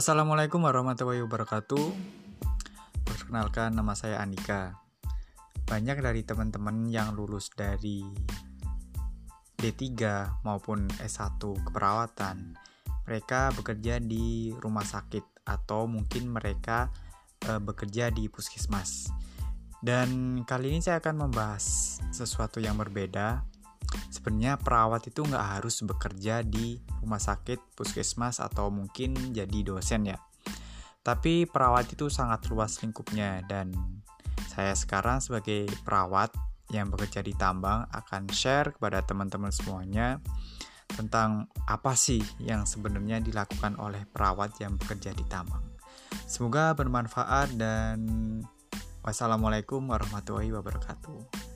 Assalamualaikum warahmatullahi wabarakatuh. Perkenalkan nama saya Andika. Banyak dari teman-teman yang lulus dari D3 maupun S1 keperawatan, mereka bekerja di rumah sakit atau mungkin mereka e, bekerja di puskesmas. Dan kali ini saya akan membahas sesuatu yang berbeda sebenarnya perawat itu nggak harus bekerja di rumah sakit, puskesmas, atau mungkin jadi dosen ya. Tapi perawat itu sangat luas lingkupnya dan saya sekarang sebagai perawat yang bekerja di tambang akan share kepada teman-teman semuanya tentang apa sih yang sebenarnya dilakukan oleh perawat yang bekerja di tambang. Semoga bermanfaat dan wassalamualaikum warahmatullahi wabarakatuh.